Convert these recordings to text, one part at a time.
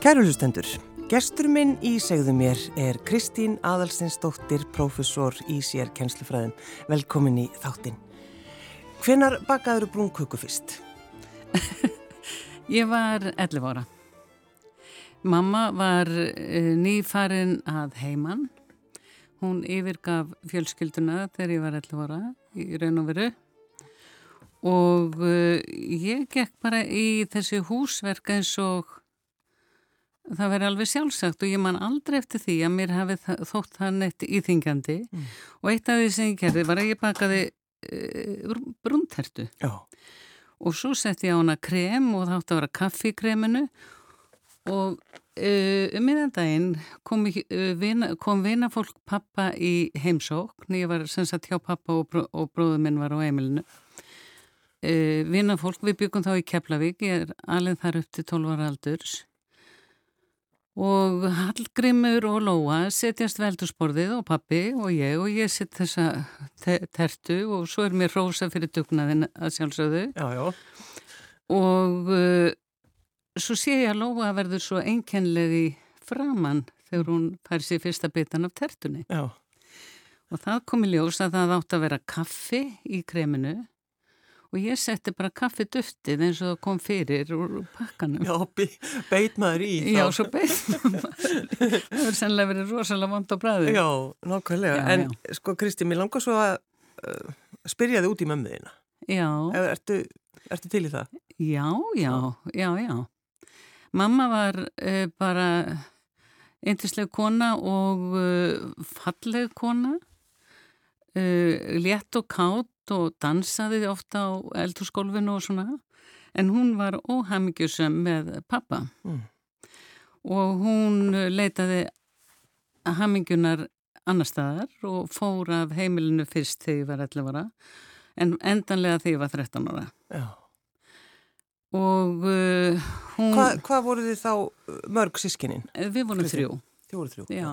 Kærulustendur, gestur minn í segðu mér er Kristín Adalstinsdóttir, professor í sér kennslufræðum. Velkomin í þáttinn. Hvenar bakaður brúnköku fyrst? Ég var 11 ára. Mamma var uh, nýfarin að heiman. Hún yfirgaf fjölskylduna þegar ég var 11 ára í raun og veru. Og uh, ég gekk bara í þessi húsverk eins og það verði alveg sjálfsagt og ég man aldrei eftir því að mér hafi þótt það neitt íþingjandi mm. og eitt af því sem ég gerði var að ég bakaði e, brúntertu. Og svo sett ég á hana krem og það átti að vera kaffi í kreminu. Og e, um miðan daginn kom, e, vina, kom vinafólk pappa í heimsókn, ég var sem sagt hjá pappa og, bró, og bróður minn var á heimilinu. Vinafólk, við byggum þá í Keflavík, ég er alveg þar upp til 12 ára aldurs og Hallgrimur og Lóa setjast veldursporðið og pappi og ég og ég set þessa te tertu og svo er mér rosa fyrir dugnaðin að sjálfsögðu já, já. og uh, svo sé ég að Lóa verður svo einkennlegi framann þegar hún fær sér fyrsta bitan af tertunni já. og það komi ljós að það átt að vera kaffi í kreminu og ég setti bara kaffi duftið eins og það kom fyrir úr pakkanum. Já, beit maður í þá. Já, svo beit maður. það verður sennilega verið rosalega vond á bræði. Já, nákvæmlega. Já, en já. sko Kristi, mér langar svo að uh, spyrja þið út í mömmuðina. Já. Ertu, ertu til í það? Já, já, já, já. Mamma var uh, bara eintisleg kona og uh, falleg kona, uh, létt og kátt og dansaði ofta á eldurskólfinu og svona. En hún var óhamingjusum með pappa mm. og hún leitaði hamingjunar annar staðar og fór af heimilinu fyrst þegar ég var 11 ára en endanlega þegar ég var 13 ára. Já. Og uh, hún Hvað hva voru þið þá uh, mörg sískininn? Við vorum þrjú. Þrjú Já.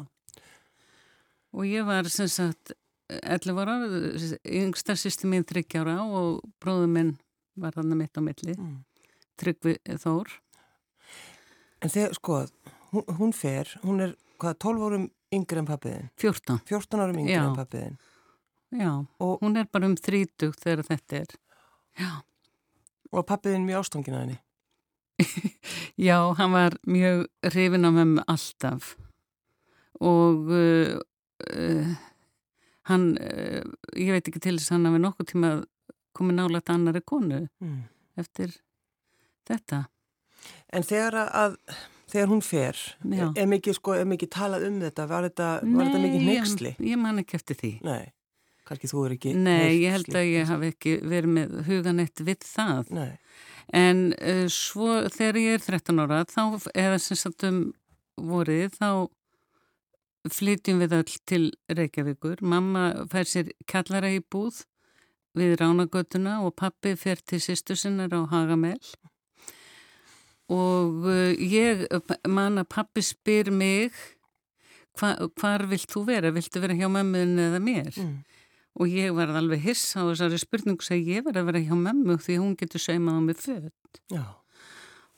Og ég var sem sagt 11 ára, yngsta sýsti mín 30 ára og bróðu minn var þannig mitt á milli mm. Tryggvi Þór. En þegar, sko, hún, hún fer hún er, hvað, 12 árum yngre en pappiðin? 14 14 árum yngre en pappiðin Já, og hún er bara um 30 þegar þetta er. Já. Og pappiðin mjög ástofngin að henni? Já, hann var mjög hrifin á mömmu alltaf. Og uh, uh, hann, eh, ég veit ekki til þess að hann hafi nokkuð tíma komið nálægt annari konu mm. eftir þetta. En þegar að, þegar hún fer, Já. er mikið, sko, er mikið talað um þetta? Var þetta, Nei, var þetta mikið neyksli? Nei, ég man ekki eftir því. Nei, kannski þú er ekki Nei, ég held að ég hafi ekki verið með huganett við það. Nei. En uh, svo þegar ég er 13 ára, þá, eða sem sagt um vorið, þá flytjum við öll til Reykjavíkur. Mamma fær sér kallara í búð við Ránagötuna og pappi fer til sýstu sinnar á Hagamell. Og uh, ég, manna, pappi spyr mig, hva, hvar vilt þú vera? Viltu vera hjá mömmun eða mér? Mm. Og ég var alveg hiss á þessari spurningu sem ég var að vera hjá mömmu því hún getur saumað á mig född. Já.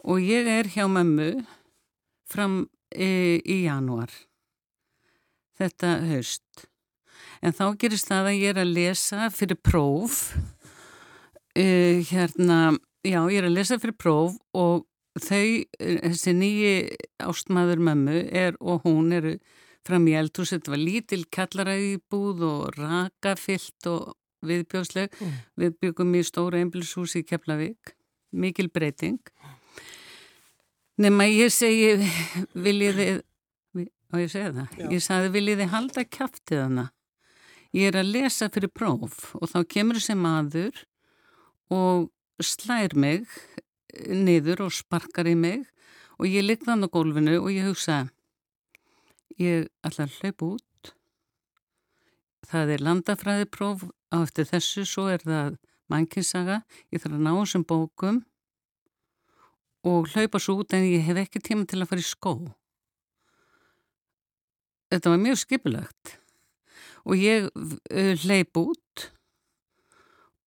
Og ég er hjá mömmu fram í, í janúar þetta höst. En þá gerist það að ég er að lesa fyrir próf, uh, hérna, já ég er að lesa fyrir próf og þau, þessi nýji ástmaður mömmu er og hún eru fram í eldhús, þetta var lítil kallaræðibúð og rakafyllt og viðbjóðsleg, mm. við byggum í stóra einbilshús í Keflavík, mikil breyting. Nefn að ég segi, viljið þið og ég segja það, Já. ég sagði viljið þið halda kæftið hana ég er að lesa fyrir próf og þá kemur þessi maður og slær mig niður og sparkar í mig og ég ligg þann á gólfinu og ég hugsa ég ætla að hlaupa út. Það er landafræðipróf. Á eftir þessu, svo er það mannkinsaga, ég þarf að ná þessum bókum og hlaupa svo út en ég hef ekki tíma til að fara í skó þetta var mjög skipulagt og ég hleyp út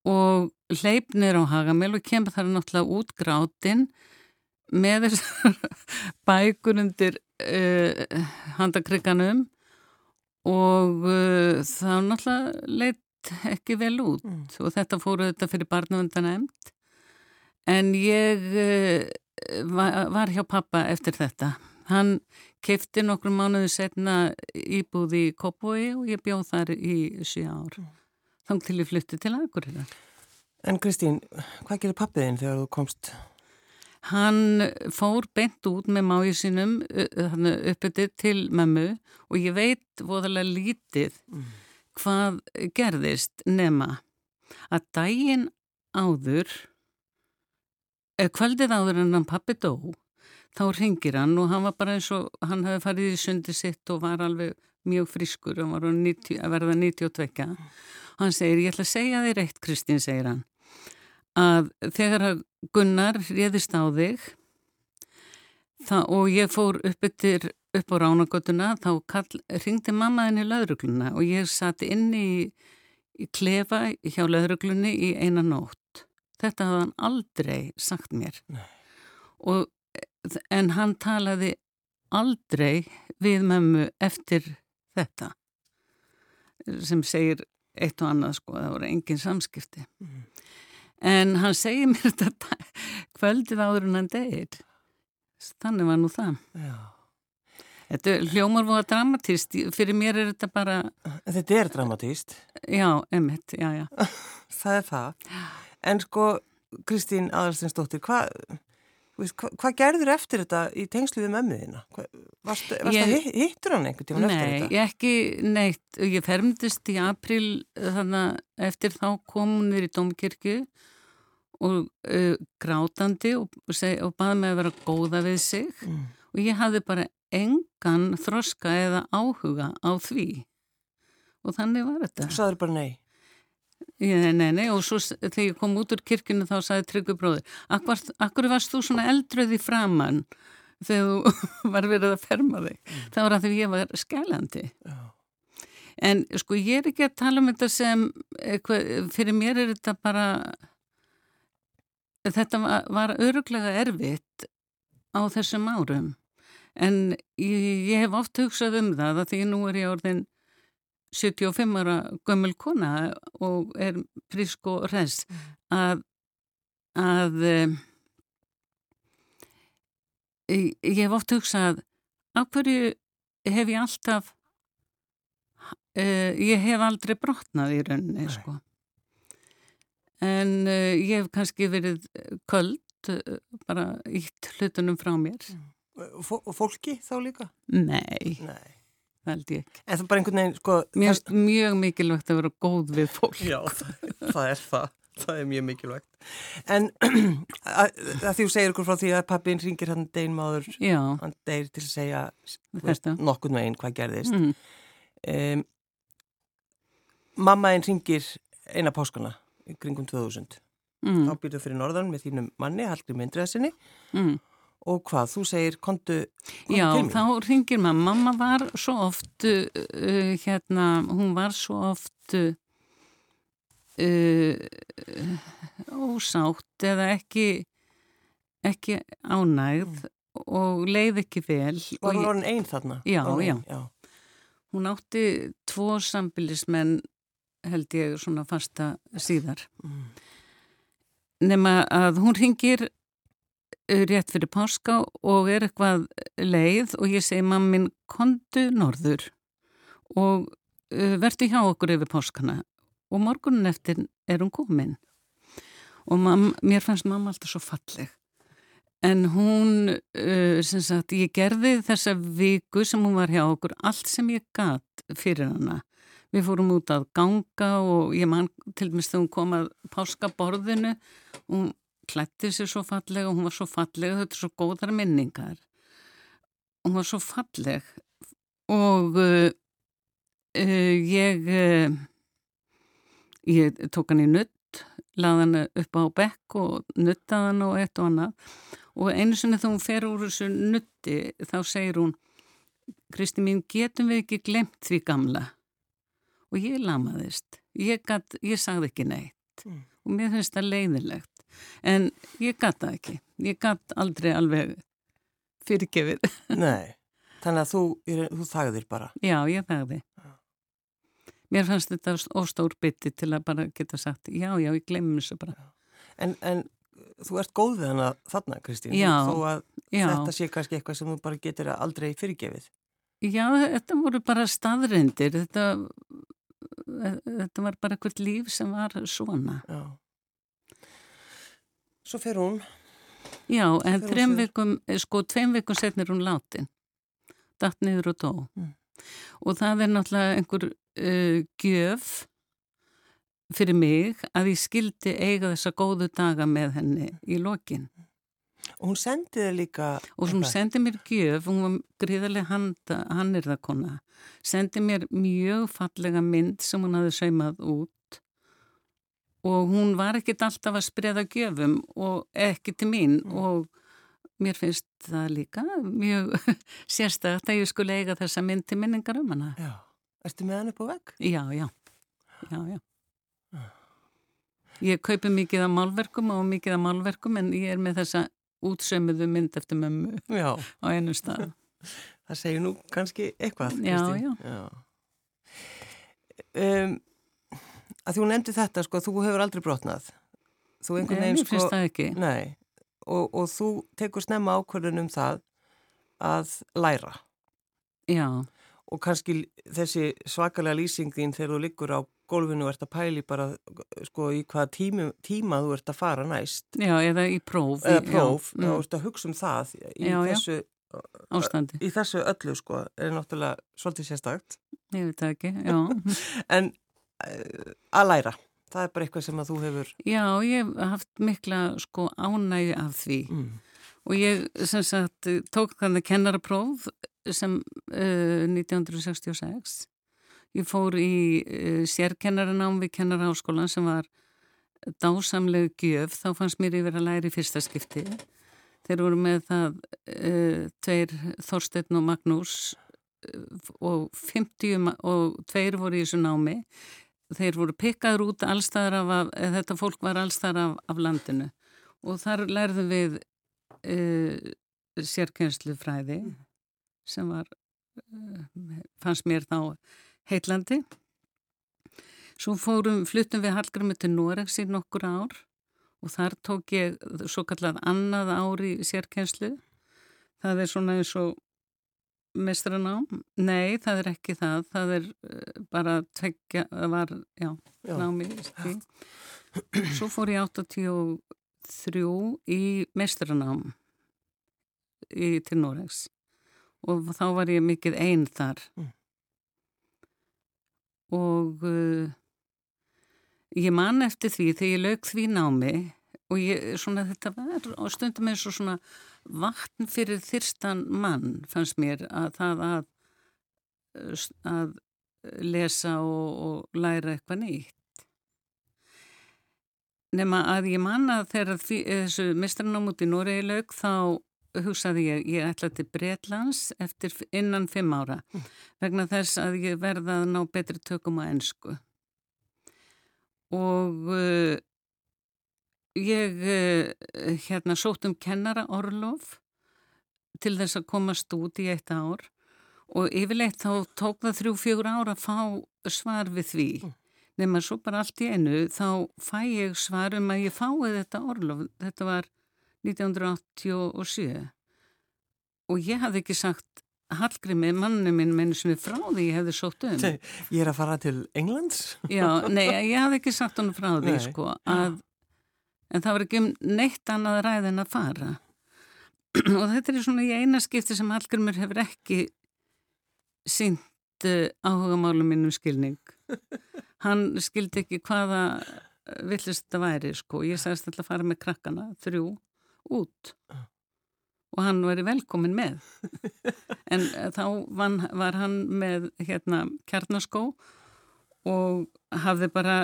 og hleyp nýra á Hagamel og kemur þar náttúrulega út grátin með þessar bækur undir uh, handakrygganum og uh, það náttúrulega leitt ekki vel út mm. og þetta fóru þetta fyrir barnavöndanemnd en ég uh, var, var hjá pappa eftir þetta. Hann kefti nokkru mánuðu setna íbúð í Kópói og ég bjóð þar í sjö ár. Mm. Þang til ég flytti til Akureyrar. En Kristín, hvað gerir pappiðinn þegar þú komst? Hann fór bent út með máið sínum uppötið til mömmu og ég veit voðalega lítið mm. hvað gerðist nema að daginn áður, kvöldið áður en hann pappi dó, þá ringir hann og hann var bara eins og hann hafi farið í sundi sitt og var alveg mjög friskur, hann var 90, að verða 92 og hann segir, ég ætla að segja þér eitt Kristín, segir hann að þegar Gunnar réðist á þig það, og ég fór upp, yttir, upp á ránagötuna þá kall, ringdi mammaðin í laurugluna og ég satt inn í, í klefa hjá lauruglunni í eina nótt. Þetta hafði hann aldrei sagt mér. Og, en hann talaði aldrei við mömmu eftir þetta sem segir eitt og annað sko, það voru engin samskipti. Mm. En hann segir mér þetta kvöldið áður en hann degir þannig var nú það. Já. þetta hljómar voru dramatíst fyrir mér er þetta bara þetta er dramatíst já, emitt, já, já. Það er það. En sko Kristín Aðarstinsdóttir hvað hva, hva gerður eftir þetta í tengslu við mömmuðina? Varst það hittur hann einhvern tíma eftir þetta? Nei, ekki neitt ég fermdist í april þannig eftir þá kom hún við í Dómkirkju og uh, grátandi og, og baði mig að vera góða við sig mm. og ég hafði bara engan þroska eða áhuga á því og þannig var þetta. Þú sagður bara nei? Nei, nei, nei og svo þegar ég kom út úr kirkunu þá sagði Tryggvi bróður Akkur, akkur varst þú svona eldröð í framann þegar þú var verið að ferma þig? Mm. Það var að því ég var skælandi. Já. En sko ég er ekki að tala um þetta sem, fyrir mér er þetta bara Þetta var, var öruglega erfitt á þessum árum en ég, ég hef oft hugsað um það að því nú er ég orðin 75 ára gömul kona og er frisk og res mm. að, að um, ég, hef oft hugsað af hverju hef ég alltaf uh, ég hef aldrei brotnað í rauninni sko en uh, ég hef kannski verið köld bara ítt hlutunum frá mér mm. Fólki þá líka? Nei, Nei. Held ég. En það er bara einhvern veginn sko, Mér finnst það... mjög mikilvægt að vera góð við fólk. Já, það, er það. Það er mjög mikilvægt. En að, að því þú segir okkur frá því að pappin ringir hann degin máður hann degir til að segja nokkurn veginn hvað gerðist. Mm. um, Mamma einn ringir eina páskana kringum 2000 mm. þá býrðu fyrir norðan með þínum manni Hallgrim Indræðsinni mm. Og hvað, þú segir kontu, Já, þá ringir maður mamma var svo oft uh, hérna, hún var svo oft uh, ósátt eða ekki ekki ánægð mm. og leið ekki vel Var hún einn þarna? Já, já, já Hún átti tvo sambilismenn held ég svona fasta síðar mm. nema að hún ringir uh, rétt fyrir páska og er eitthvað leið og ég segi mammin kontu norður og uh, verði hjá okkur yfir páskana og morgunin eftir er hún komin. Og mam, mér fannst mamma alltaf svo falleg. En hún uh, sem sagt ég gerði þessa viku sem hún var hjá okkur allt sem ég gatt fyrir hana. Við fórum út að ganga og ég man til dæmis þegar hún kom að páskaborðinu og klætti sér svo falleg og hún var svo falleg og þetta er svo góðar minningar. Hún var svo falleg og uh, uh, ég, uh, ég tók hann í nutt, laði hann upp á bekk og nuttaði hann og eitt og annað. Og einu sinni þegar hún fer úr þessu nutti þá segir hún Kristi mín getum við ekki glemt því gamla? Og ég lamaðist. Ég, gat, ég sagði ekki neitt. Mm. og mér finnst það leiðilegt en ég gata ekki. Ég gat aldrei alveg fyrirgefið. Nei, þannig að þú, þú þagðir bara. Já, ég þagði. Mér fannst þetta óstór bytti til að bara geta sagt já, já, ég glemur þessu bara. En, en þú ert góð við hana þarna, Kristín. Já, þó að já. þetta sé kannski eitthvað sem þú bara getur aldrei fyrirgefið. Já, þetta voru bara staðrindir þetta, þetta var bara eitthvað líf sem var svona. Já Svo fer hún. Já, en þrem vikum, sko, tveim vikum setnir hún látin. Datt niður og dó. Mm. og það er náttúrulega einhver uh, gjöf fyrir mig að ég skildi eiga þessa góðu daga með henni í lokin. Og hún sendið líka og hún sendið mér gjöf hún var gríðarlega hann er það kona sendið mér mjög fallega mynd sem hún hafði saumað út og hún var ekkit alltaf að spreða gjöfum og ekki til mín mm. og mér finnst það líka mjög sérstakt að ég skulle eiga þessa mynd til minningar um hana. Já, erstu með hann upp á vegg? Já, já, já, já. Ég kaupi mikið af málverkum og mikið af málverkum en ég er með þessa útsömmuðu mynd eftir mömmu já. á einu stað. Það segir nú kannski eitthvað. Já, já. já. Um, að þú nefndi þetta sko, þú hefur aldrei brotnað. Þú einhvern veginn sko nei, og, og þú tekur snemma ákvörðun um það að læra. Já. Og kannski þessi svakalega lýsing þín þegar þú liggur á gólfinu og ert að pæli bara sko í hvaða tíma, tíma þú ert að fara næst. Já, eða í próf eða próf, já, og ert að hugsa um það í já, þessu ástandi. í þessu öllu sko, er náttúrulega svolítið sérstakt. Ég veit það ekki, já. En að læra. Það er bara eitthvað sem að þú hefur... Já, ég hef haft mikla sko ánægi af því mm. og ég sem sagt tók þannig kennarapróf sem uh, 1966. Ég fór í uh, sérkennaranám við kennarháskólan sem var dásamlegu gjöf, þá fannst mér yfir að læra í fyrsta skipti. Þeir voru með það uh, tveir Þorstein og Magnús og 50 og tveir voru í þessu námi þeir voru pikkaður út allstaðar af, þetta fólk var allstaðar af, af landinu og þar lærðum við e, sérkjenslu fræði sem var, e, fannst mér þá heitlandi. Svo fórum, fluttum við Hallgrimmi til Noregs í nokkur ár og þar tók ég svo kallað annað ári sérkjenslu. Það er svona eins og mestranám? Nei, það er ekki það. Það er uh, bara tveggja, það var, já, já. því. Svo fór ég 83 í mestranám í, til Noregs og þá var ég mikið einn þar. Mm. Og uh, ég man eftir því þegar ég lög því námi og ég, svona þetta var og stundum eins og svona vatn fyrir þyrstan mann fannst mér að það að, að lesa og, og læra eitthvað nýtt. Nefna að ég manna þegar þessu mistranámut í Noregi lög þá hugsaði ég, ég ætla til Breitlands eftir innan fimm ára mm. vegna þess að ég verða að ná betri tökum á ennsku. Og ég uh, hérna sótt um kennara orlof til þess að komast út í eitt ár og yfirleitt þá tók það þrjú fjögur ár að fá svar við því mm. nema svo bara allt í einu þá fæ ég svar um að ég fái þetta orlof þetta var 1987 og ég hafði ekki sagt Hallgrimmi, manni minn, menn sem er frá því ég hefði sótt um. Ég er að fara til Englands? Já, nei, ég hafði ekki sagt hann frá því, nei. sko, að en það var ekki um neitt annað ræð en að fara. Og þetta er svona í eina skipti sem Hallgrimur hefur ekki sínt uh, áhuga málum minnum skilning. Hann skildi ekki hvaða villist þetta væri sko. Ég sagðist alltaf að fara með krakkana þrjú út. Og hann væri velkomin með. En uh, þá var hann með hérna kjarnaskó og hafði bara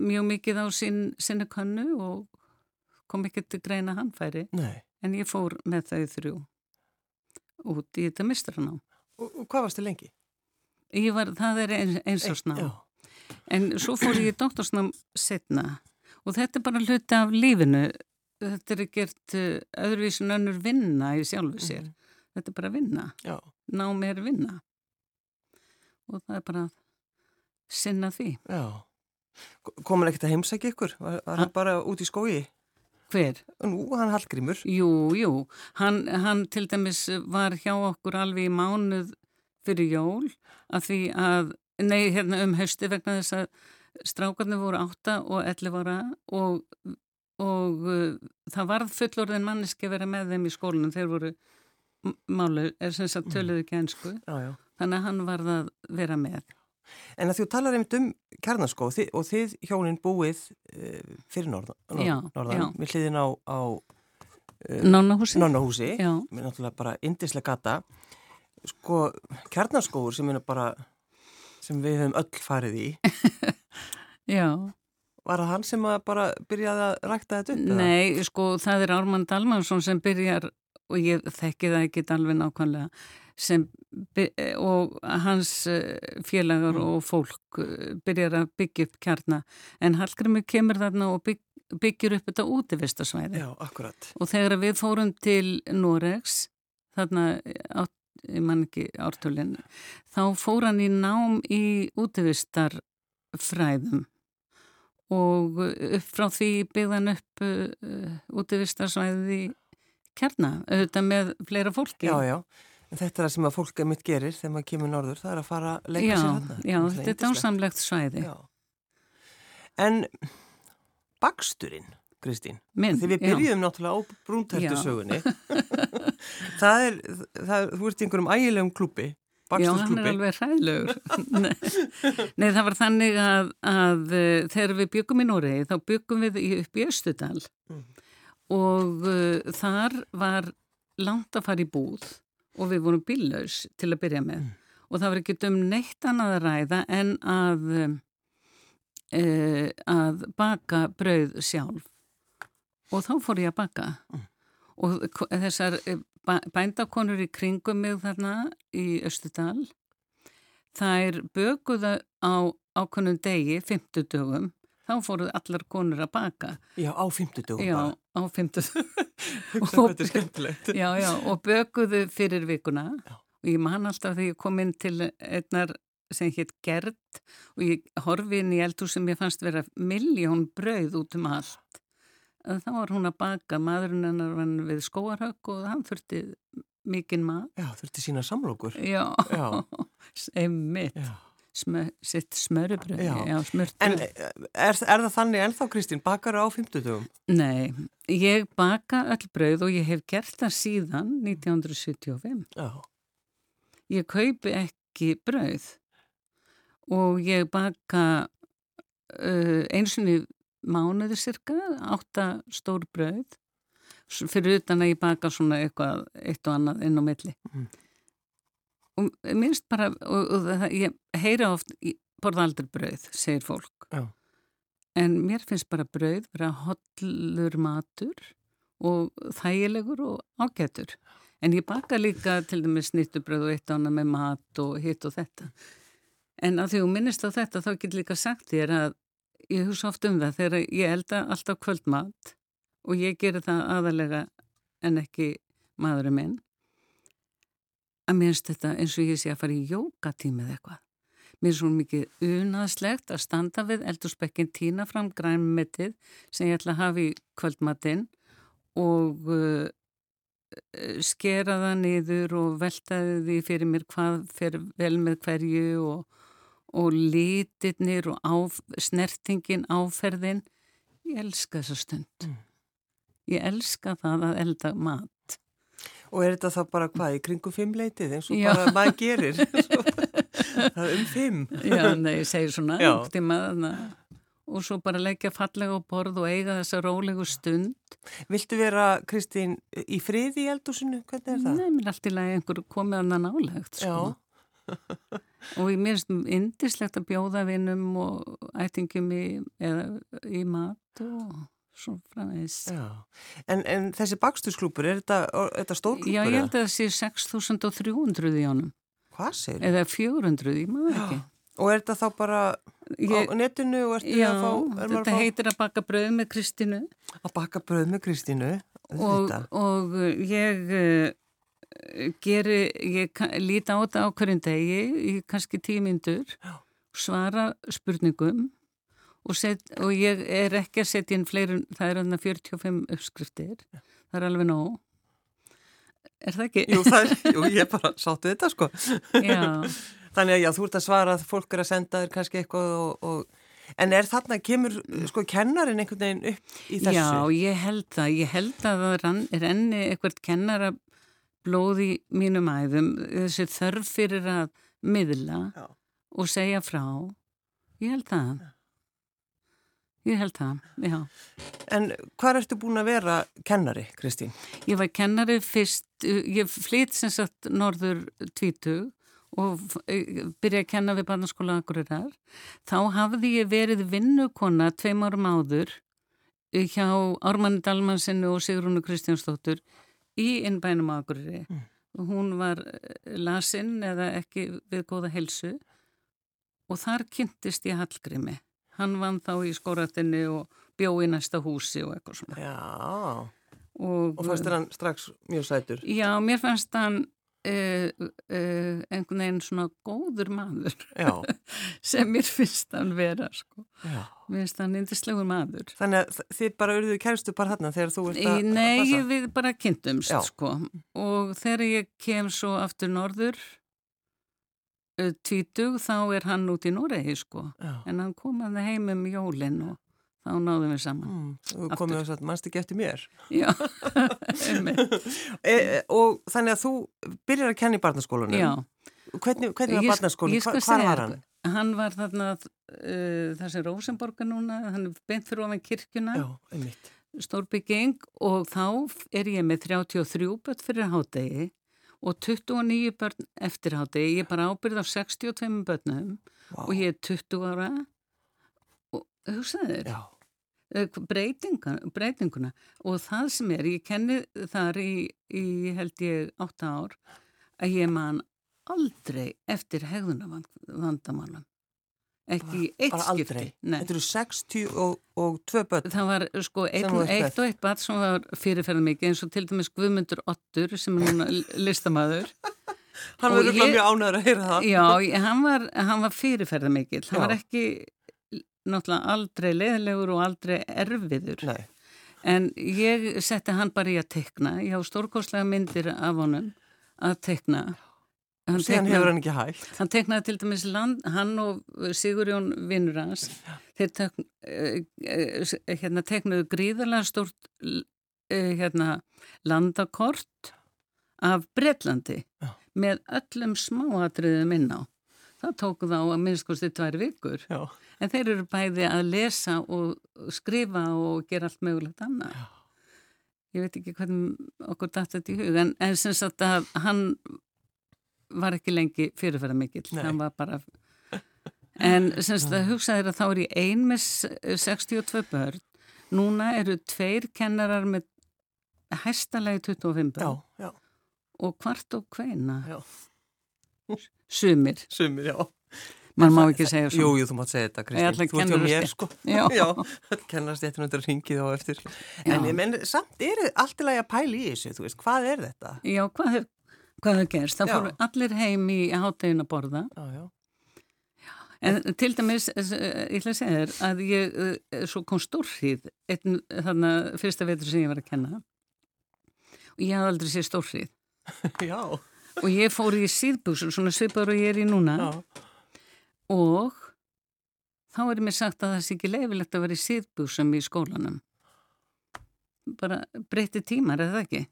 mjög mikið á sín, sinni kannu og kom ekki til greina handfæri Nei. en ég fór með þau þrjú út í þetta mistranám og, og hvað varstu lengi? Var, það er eins, eins og sná en svo fór ég í doktorsnám setna og þetta er bara hluti af lífinu. Þetta er gert uh, öðruvísin önnur vinna í sjálfu sér. Mm. þetta er bara vinna. Já. ná mér vinna. Og það er bara sinna því. Já Komur ekkert að heimsækja ykkur? Var, var hann bara út í skói? Hver? Nú, hann Hallgrímur. Jú, jú. Hann, hann til dæmis var hjá okkur alveg í mánuð fyrir jól að því að, nei, hérna um hausti vegna þess að strákarnir voru átta og elli vara og, og uh, það varð fullorðin manneski að vera með þeim í skólunum. Þeir voru málu, er sem sagt töluðu ekki ennsku. Þannig að hann varð að vera með. En að þú talar einmitt um kjarnaskó þið, og þið hjónin búið uh, fyrir norðan, já, norðan já. við hliðin á, á uh, Nonnahúsi, Nonnahúsi með náttúrulega bara indislega gata sko kjarnaskóur sem, bara, sem við höfum öll farið í Já Var það hann sem bara byrjaði að rækta þetta upp? Nei, eða? sko það er Ármann Dalmansson sem byrjar og ég þekki það ekki alveg nákvæmlega sem, og hans eh, félagar mm. og fólk eh, byrjar að byggja upp kjarna. En Hallgrimur kemur þarna og bygg, byggjur upp þetta útivistarsvæði. Já, akkurat. Og þegar við fórum til Noregs þarna á, ég man ekki ártölinn þá fór hann í nám í útivistarfræðum. Og upp frá því byggðan upp útivistarsvæði kjarna, auðvitað með fleira fólki. Já, já Þetta er það sem að fólk er mitt gerir þegar maður kemur norður, það er að fara að leika já, sér hérna. Já, þetta er dásamlegt svæði. Já. En baksturinn, Kristín, þegar við byrjuðum já. náttúrulega á brúntærtusögunni, það er, það, þú ert í einhverjum ægilegum klúpi, Já, hann er alveg ræðilegur. Nei. Nei, það var þannig að, að uh, þegar við byggum í Noregi, þá byggum við upp í Östudal mm. og uh, þar var langt að fara í búð og við vorum bílaus til að byrja með mm. og það var ekki um neitt annað að ræða en að e, að baka brauð sjálf og þá fór ég að baka mm. og þessar e, bændakonur í kringum mig þarna í Östudal þær böguða á ákonum degi, 50 dögum þá fóruð allar konur að baka. Já, á 50 dögum já, bara. Já, á 50 dögum. Þetta er skemmtilegt. Já, já, og bökuðu fyrir vikuna já. og ég man alltaf þegar ég kom inn til einnar sem hétt Gerd og ég horfi inn í eldur sem ég fannst vera miljón brauð út um allt. Þá var hún að baka, maðurinn hennar var við skóarhögg og hann þurfti mikinn maður. Já, þurfti sína samlokur. Já, einmitt. Já smö, sitt smörubröð En er, er það þannig ennþá Kristín, bakar á 50? Nei, ég baka öll bröð og ég hef gert það síðan 1975 Já. Ég kaupi ekki bröð og ég baka uh, einsinni mánuði cirka, átta stór bröð fyrir utan að ég baka svona eitthvað eitt og annað inn á milli. Mm og minnst bara og, og það, ég heyra oft borða aldrei brauð, segir fólk. Já. en mér finnst bara brauð vera hollur matur og þægilegur og ágætur. En ég baka líka til dæmis snittubröð og eitt ána með mat og hitt og þetta. En að því þú minnist á þetta þá getur líka sagt þér að ég hugsa oft um það þegar ég elda alltaf kvöldmat og ég gerir það aðalega en ekki maðurinn minn að mér finnst þetta eins og ég sé að fara í jókatímið eitthvað. Mér er svo mikið unaðslegt að standa við eldurspekkin tína fram grænmetið sem ég ætla að hafa í kvöldmatinn og uh, skera það niður og veltaði því fyrir mér hvað fyrir vel með hverju og, og lítirnir og áf, snertingin, áferðin. Ég elska þessa stund. Mm. Ég elska það að elda mat. Og er þetta þá bara hvað, í kringum fimm leitið eins og Já. bara maður gerir? það er um fimm. Já, nei, ég segir svona, tíma, og svo bara leggja fallega á borð og eiga þessa rólegu stund. Viltu vera, Kristín, í friði í eldúsinu? Hvernig er það? Nei, mér er allt í lagi einhver komið annan álegt, sko. og ég minnst indislegt að bjóða vinnum og ætingum í, eða, í mat og svo framvegs. En, en þessi bakstusklúpur, er þetta, þetta stórklúpur? Já, ég held að það sé 6.300 í honum. Hvað segir það? Eða 400, ég maður ekki. Og er þetta þá bara ég, á netinu já, að fá... Þetta fá... heitir að baka bröð með Kristínu. Að baka bröð með Kristínu, og, og ég uh, geri, ég líti á þetta á hverjum degi kannski tímindur, svara spurningum og, set, og ég er ekki að setja inn fleiri, það er aðna 45 uppskriftir, það er alveg nóg. Er það ekki? Jú, það er, jú ég bara sáttu þetta sko. Já. Þannig að já, þú ert að svara að fólk er að senda þér kannski eitthvað og, og... En er þarna, kemur sko kennarin einhvern veginn upp í þessu? Já, ég held það. Ég held að það er enni eitthvað kennara blóð í mínum æðum, þessi þörf fyrir að miðla já. og segja frá. Ég held það. Ég held það, já. En hvað ertu búin að vera kennari, Kristín? Ég var kennari fyrst, ég flytt sem sagt norður tvítug og e, byrja að kenna við barnaskóla Akureyrar. Þá hafði ég verið vinnukonna tveim árum áður hjá Ármanni Dalmansinnu og Sigrúnu Kristjánsdóttur í innbænum Akureyri. Mm. Hún var e, lasinn eða ekki við góða helsu og þar kynntist ég Hallgrími. Hann vann þá í skóratinni og bjó í næsta húsi og eitthvað svona. Já, og, og fannst þér hann strax mjög sætur? Já, mér fannst hann Uh, uh, einhvern veginn svona góður maður sem mér finnst hann vera sko. mér finnst hann indislegur maður Þannig að þið bara auðvitað kærstu bara þarna þegar þú ert að passa? Nei, við bara kynntumst sko. og þegar ég kem svo aftur norður tvítug þá er hann út í Noregi sko. en hann kom að það heim um jólinn og þá náðum við saman. Mm, og komið og sagt, mannst ekki eftir mér. Já, e, og þannig að þú byrjar að kenna í barnaskólunum. Já. Hvernig, hvernig var barnaskólun? Hva, hvað var hann? Hann var þarna uh, þessi Rosenborga núna, hann er beint fyrir ofan kirkjuna. Já, einmitt. Stórbygging og þá er ég með 33 börn fyrir hádegi og 29 börn eftir hádegi. Ég er bara ábyrð á 62 börnum wow. og ég er 20 ára og hugsaður. Já Eh, breytinguna og það sem er, ég kenni þar í, í held ég átta ár að ég man aldrei eftir hegðunavandamannum ekki í eitt skipti Þetta eru 60 og, og 2 börn Það var sko eitt, eitt og eitt börn sem var fyrirferðan mikið eins og til dæmis Guðmundur Ottur sem er núna listamæður Hann verður mjög ánæður að heyra það. Já, hann var, var fyrirferðan mikið hann Já. var ekki náttúrulega aldrei leðilegur og aldrei erfiður. Nei. en ég setti hann bara í að tekna ég á stórkoslega myndir af honum að tekna hann síðan hefur hann ekki hægt hann teknaði til dæmis land, hann og Sigurjón vinnur hans þeir tek, uh, hérna, teknaðu gríðarlega stort uh, hérna, landakort af Breitlandi Já. með öllum smáatriðum inn á það tók þá að minnskosti tvær vikur Já en þeir eru bæði að lesa og skrifa og gera allt mögulegt annað. Já. Ég veit ekki hvernig okkur dætt þetta í hug, en, en sem sagt að hann var ekki lengi fyrirferða mikill, hann var bara... En sem sagt að hugsaði að þá er ég ein með 62 börn, núna eru tveir kennarar með hæstalegi 25 börn já, já. og hvart og hveina. Sumir. Sumir, já mann má ekki segja svo. Jú, jú, þú mátt segja þetta, Kristín. Þú ert hjá mér, sko. Já. Já, kennast ég þetta ringið á eftir. En ég menn, samt er alltaf að pæla í þessu, þú veist, hvað er þetta? Já, hvað er, hvað er gerst? Það fór allir heim í háttegin að borða. Já, já. En til dæmis, ég ætla að segja þér að ég, eh, svo kom stórrið, þarna fyrsta vetur sem ég var að kenna og ég hafði aldrei séð stórrið. Og ég fór í síðbúsur, svona svipar og ég er í núna. Já og þá er mér sagt að það sé ekki leifilegt að vera í síðbúsum í skólanum bara breytti tímar, er það ekki?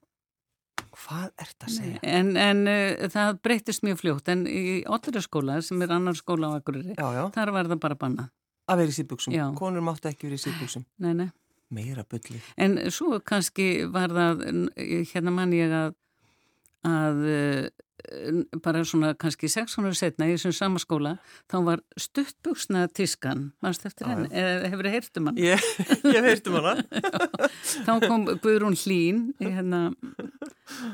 Hvað er þetta að segja? En, en uh, það breyttist mjög fljótt en í Ótturaskóla sem er annar skóla á Akureyri, þar var það bara banna Að vera í síðbúsum? Konur máttu ekki vera í síðbúsum? Nei, nei Meira bylli En svo kannski var það hérna mann ég að að bara svona kannski 600 setna í þessum samaskóla þá var stuttbuksna tískan mannst eftir henni, eða hefur þið heyrtum hann? Ég, ég heyrtum hann þá kom Guðrún Hlín í, hérna,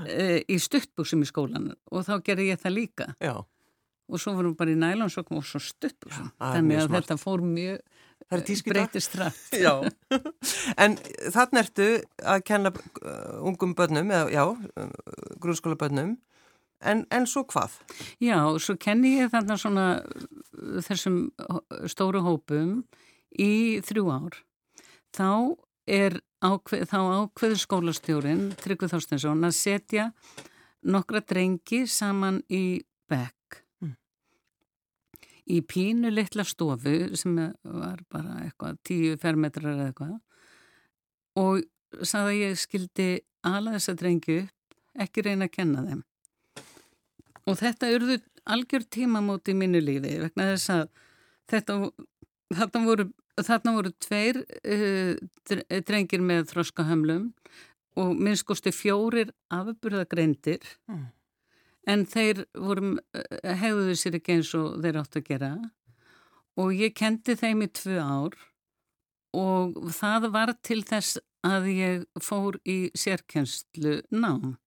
e, í stuttbuksum í skólan og þá gerði ég það líka Já. og svo vorum við bara í nælonsokkum og svo stutt og svo. Þannig að þetta fór mjög breytist rætt. En þannig ertu að kenna uh, ungum börnum, eða já, uh, grunnskóla börnum, en, en svo hvað? Já, svo kenni ég þannig svona uh, þessum stóru hópum í þrjú ár. Þá er ákveð, þá ákveður skólastjórin, Tryggvið Þorstinsson, að setja nokkra drengi saman í bekk mm. í pínu litla stofu sem var bara eitthvað tíu fermetrar eða eitthvað og saði að ég skildi ala þessa drengi upp ekki reyna að kenna þeim og þetta urðu algjör tímamóti í mínu lífi vegna þess að þetta, þetta voru Þarna voru tveir uh, drengir með þroskahömlum og minnskosti fjórir afburðagreindir. Mm. en þeir voru, uh, hegðuðu sér ekki eins og þeir átt að gera. Og ég kendi þeim í tvö ár og það var til þess að ég fór í sérkjenslu nám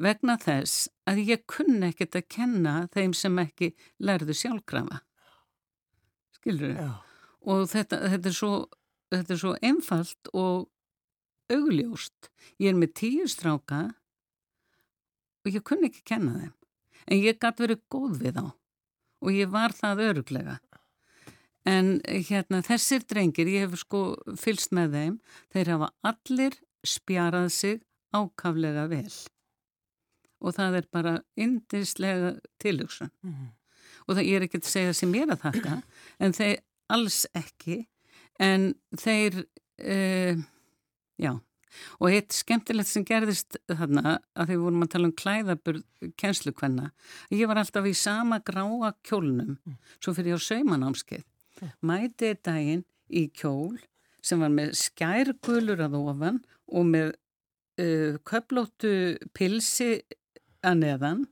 vegna þess að ég kunni ekkert að kenna þeim sem ekki lærðu sjálfkrafa skilur þau? og þetta, þetta, er svo, þetta er svo einfalt og augljóst. Ég er með tíu stráka og ég kunni ekki kenna þeim. En ég gæti verið góð við þá og ég var það öruglega. En hérna þessir drengir, ég hef sko fylst með þeim, þeir hafa allir spjarað sig ákaflega vel. Og það er bara indislega tilugsun. Mm -hmm. Og það, er ekki að segja sem ég er að þakka, en þeir, alls ekki en þeir uh, já og eitt skemmtilegt sem gerðist þarna að því vorum að tala um klæðaburð kjenslukvenna, ég var alltaf í sama gráa kjólnum mm. svo fyrir ég á saumanámskeið mm. mætið daginn í kjól sem var með skærgulur að ofan og með uh, köplóttu pilsi að neðan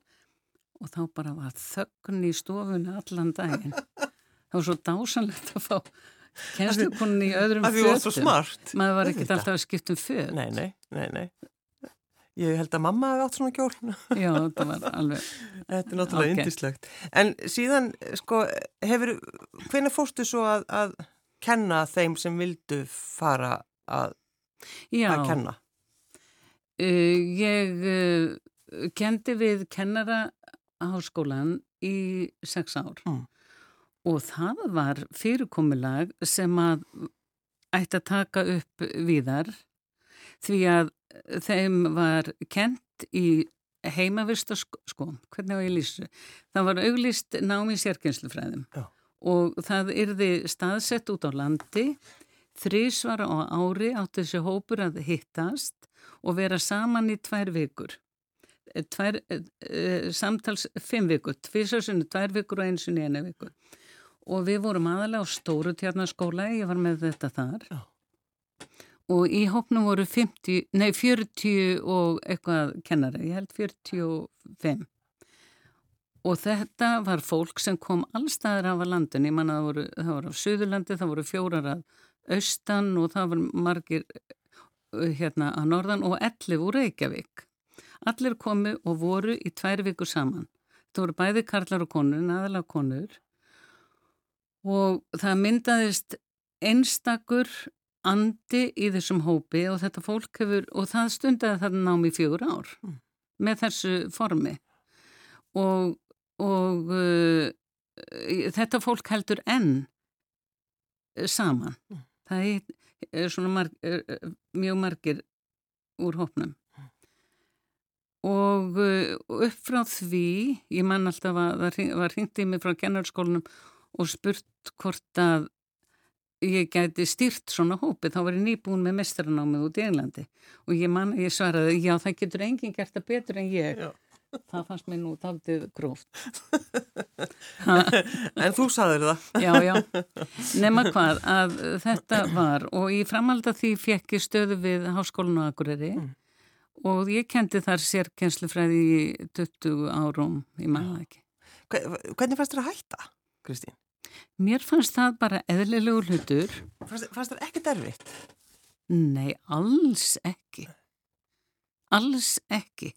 og þá bara var þöggun í stofunni allan daginn það var svo dásanlegt að fá kennslukonin í öðrum fötum. Það var svo smart. Maður var ekkert alltaf að skipta um föt. Nei, nei, nei, nei. Ég held að mamma hefði átt svona kjól. Já, það var alveg. Þetta er náttúrulega okay. indislegt. En síðan, sko, hefur, hvernig fórstu svo að, að kenna þeim sem vildu fara að, að kenna? Uh, ég uh, kendi við kennara á skólan í sex ár. Mm. Og það var fyrirkomulag sem að ætti að taka upp víðar því að þeim var kent í heimavistaskóm, hvernig var ég lýsu? Það var auglist námi sérkynslufræðum Já. og það yrði staðsett út á landi, þrísvara á ári átt þessi hópur að hittast og vera saman í tvær vikur. Tvær, e, samtals fimm vikur, tvísarsunni tvær vikur og einsunni eina vikur og við vorum aðalega á stóru tjarnaskóla, ég var með þetta þar. Já. og í hópnum voru 50, nei 40 og eitthvað kennari, ég held 45 og þetta var fólk sem kom allstaðar af að landin, ég manna það voru, það voru á Suðurlandi, það voru fjórar að austan og það var margir uh, hérna að norðan og ellir úr Reykjavík allir komu og voru í tvær vikur saman það voru bæði karlar og konur, aðalega konur og það myndaðist einstakur andi í þessum hópi og þetta fólk hefur, og það stundaði það námi í fjögur ár mm. með þessu formi og, og uh, þetta fólk heldur enn saman mm. það er, er svona marg, er, mjög margir úr hópnum. Og uh, upp frá því ég man alltaf að það var hringt í mig frá kennarskólanum og spurt hvort að ég gæti stýrt svona hópi, þá var ég nýbúin með mestranámið út í Englandi. Og ég, man, ég svaraði, já það getur enginn gert það betur en ég. Já. það fannst mér nú taldið gróft. En þú saður það. Já, já, nema hvað að þetta var og ég framalda því fekk ég stöðu við Háskólinu Akureyri. Mm. Og ég kendi þar sérkennslufræði í 20 árum, ég manna ekki Hvernig fannst þér að hætta, Kristín? Mér fannst það bara eðlilegur hlutur. Fannst, fannst það ekki derfitt? Nei, alls ekki. Alls ekki.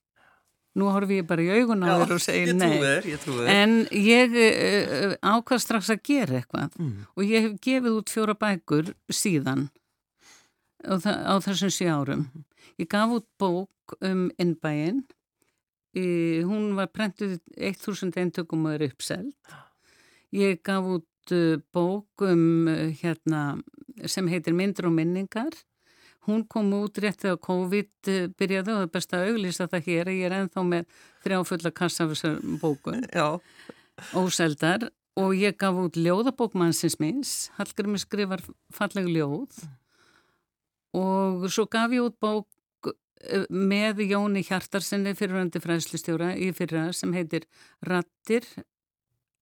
nú horfi ég bara í augun á þér og segir ég nei þér, ég en ég uh, ákvað strax að gera eitthvað mm. og ég hef gefið út fjóra bækur síðan á, á þessum sí árum mm. ég gaf út bók um innbæinn. Hún var prentuð 1000 eintökum og er uppselt ég gaf út uh, bók um uh, hérna sem heitir Myndur og minningar. Hún kom út rétt þegar COVID eh, byrjaði og það er best að auglýsa það hér. Ég er enþá með þrjáfulla kassafisar bókun, óseldar. Og ég gaf út ljóðabókmannsins minns. Hallgrimmi skrifar falleg ljóð. Og svo gaf ég út bók með Jóni Hjartarsinni fyrirhandi fræðslistjóra í fyrra sem heitir Rattir,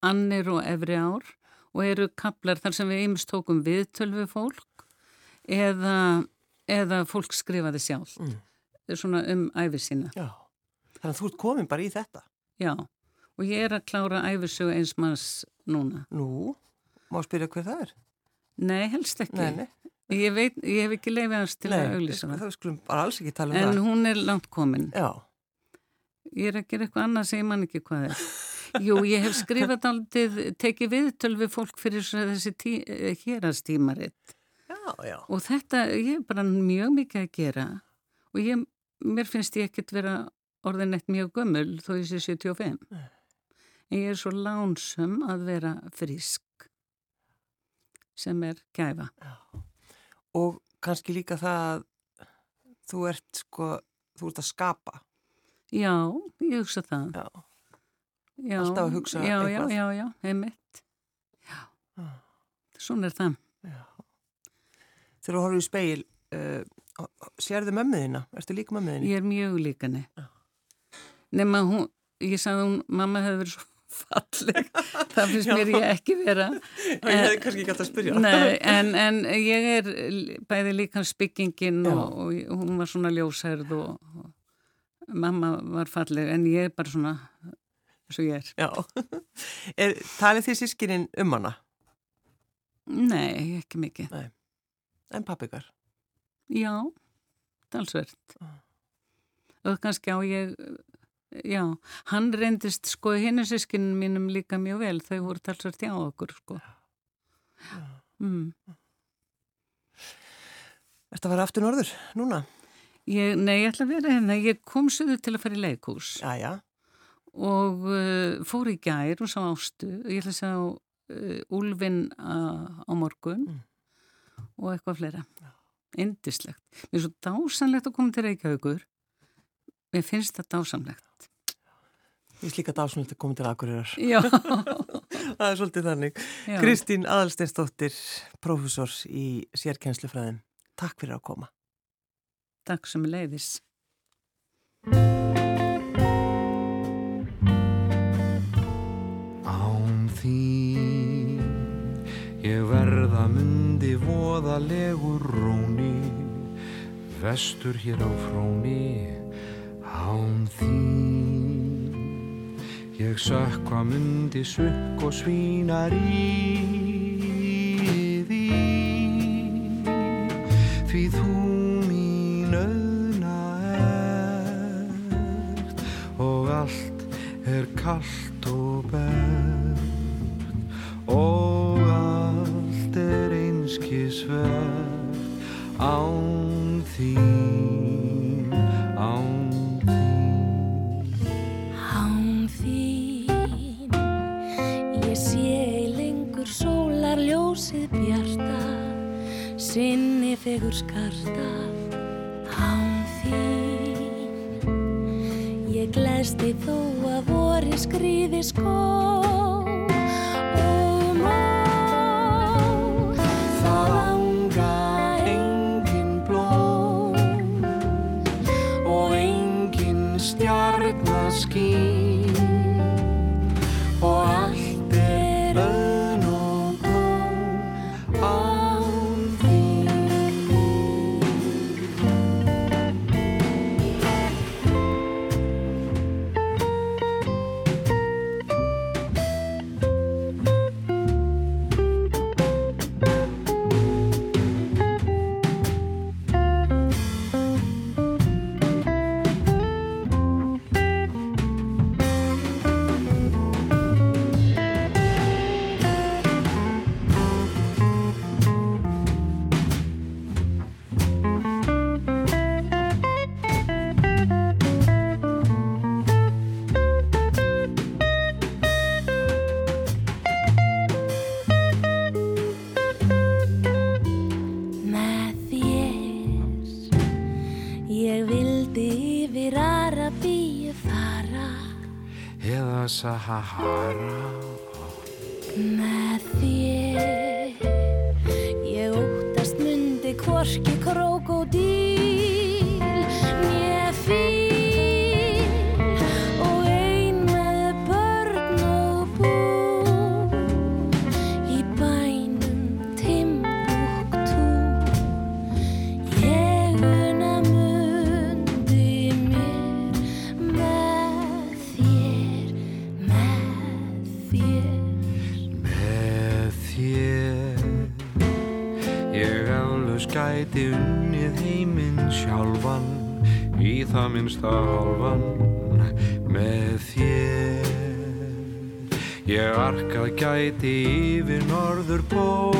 Annir og Efri ár og eru kaplar þar sem við ymst tókum viðtölvi fólk eða eða fólk skrifaði sjálf mm. svona um æfið sína. Já, þannig að þú ert komin bara í þetta? Já, og ég er að klára æfisögu eins manns núna. Nú, má spyrja hver það er? Nei, helst ekki. Nei, nei. Ég, veit, ég hef ekki leifið hans til nei, að auglýsa það Það skulum bara alls ekki tala um en það En hún er langt komin Já Ég er að gera eitthvað annað sem ég man ekki hvað er Jú, ég hef skrifað aldrei tekið viðtöl við fólk fyrir þessi tí, hérastímaritt Já, já. Og þetta, ég er bara mjög mikið að gera og ég, mér finnst ég ekkert vera orðin eitt mjög gömul þó ég sé 75. Nei. En ég er svo lánsum að vera frisk sem er gæfa. Já. Og kannski líka það að þú ert sko, þú ert að skapa. Já, ég hugsa það. Já. Já, Alltaf að hugsa já, eitthvað. Já, já, já, heimitt. Já, ah. svona er það. Já þegar þú horfður í speil uh, sérðu mömmuðina? Erstu líka mömmuðina? Ég er mjög líkani ja. nema hún, ég sagði hún mamma hefði verið svo falleg. Það finnst mér ég ekki vera. En, ég hefði kannski ekki alltaf að spyrja. nei, en, en ég er bæði líka spikkingin og, og hún var svona ljósærð og, og mamma var falleg en ég er bara svona eins og ég er, er Talið því sískininn um hana? Nei, ekki mikið. Nei. En pappikar? Já, talsvert. Ah. Og kannski á ég, já, hann reyndist sko henni sískinn mínum líka mjög vel, þau voru talsvert hjá okkur sko. Já. Mm. Er þetta að vera aftur norður núna? Ég, nei, ég ætla að vera hérna, ég kom söðu til að fara í leikús. Já, já. Og uh, fór í gær og sá ástu, ég ætla að segja á uh, Úlfinn á morgun. Mm og eitthvað fleira. Indislegt. Mér er svo dásamlegt að koma til Reykjavíkur. Mér finnst það dásamlegt. Ég er líka dásamlegt að koma til Akureyrar. Já. það er svolítið þannig. Já. Kristín Adalsteinsdóttir, profesor í sérkennslufræðin. Takk fyrir að koma. Takk sem leiðis. Án þín ég verða mun Landi voðalegur róni Vestur hér á fróni Hán þín. Ég sökva myndi sukk og svínar í Sahara. það minnst að hálfan með þér. Ég arkað gæti yfir norður bó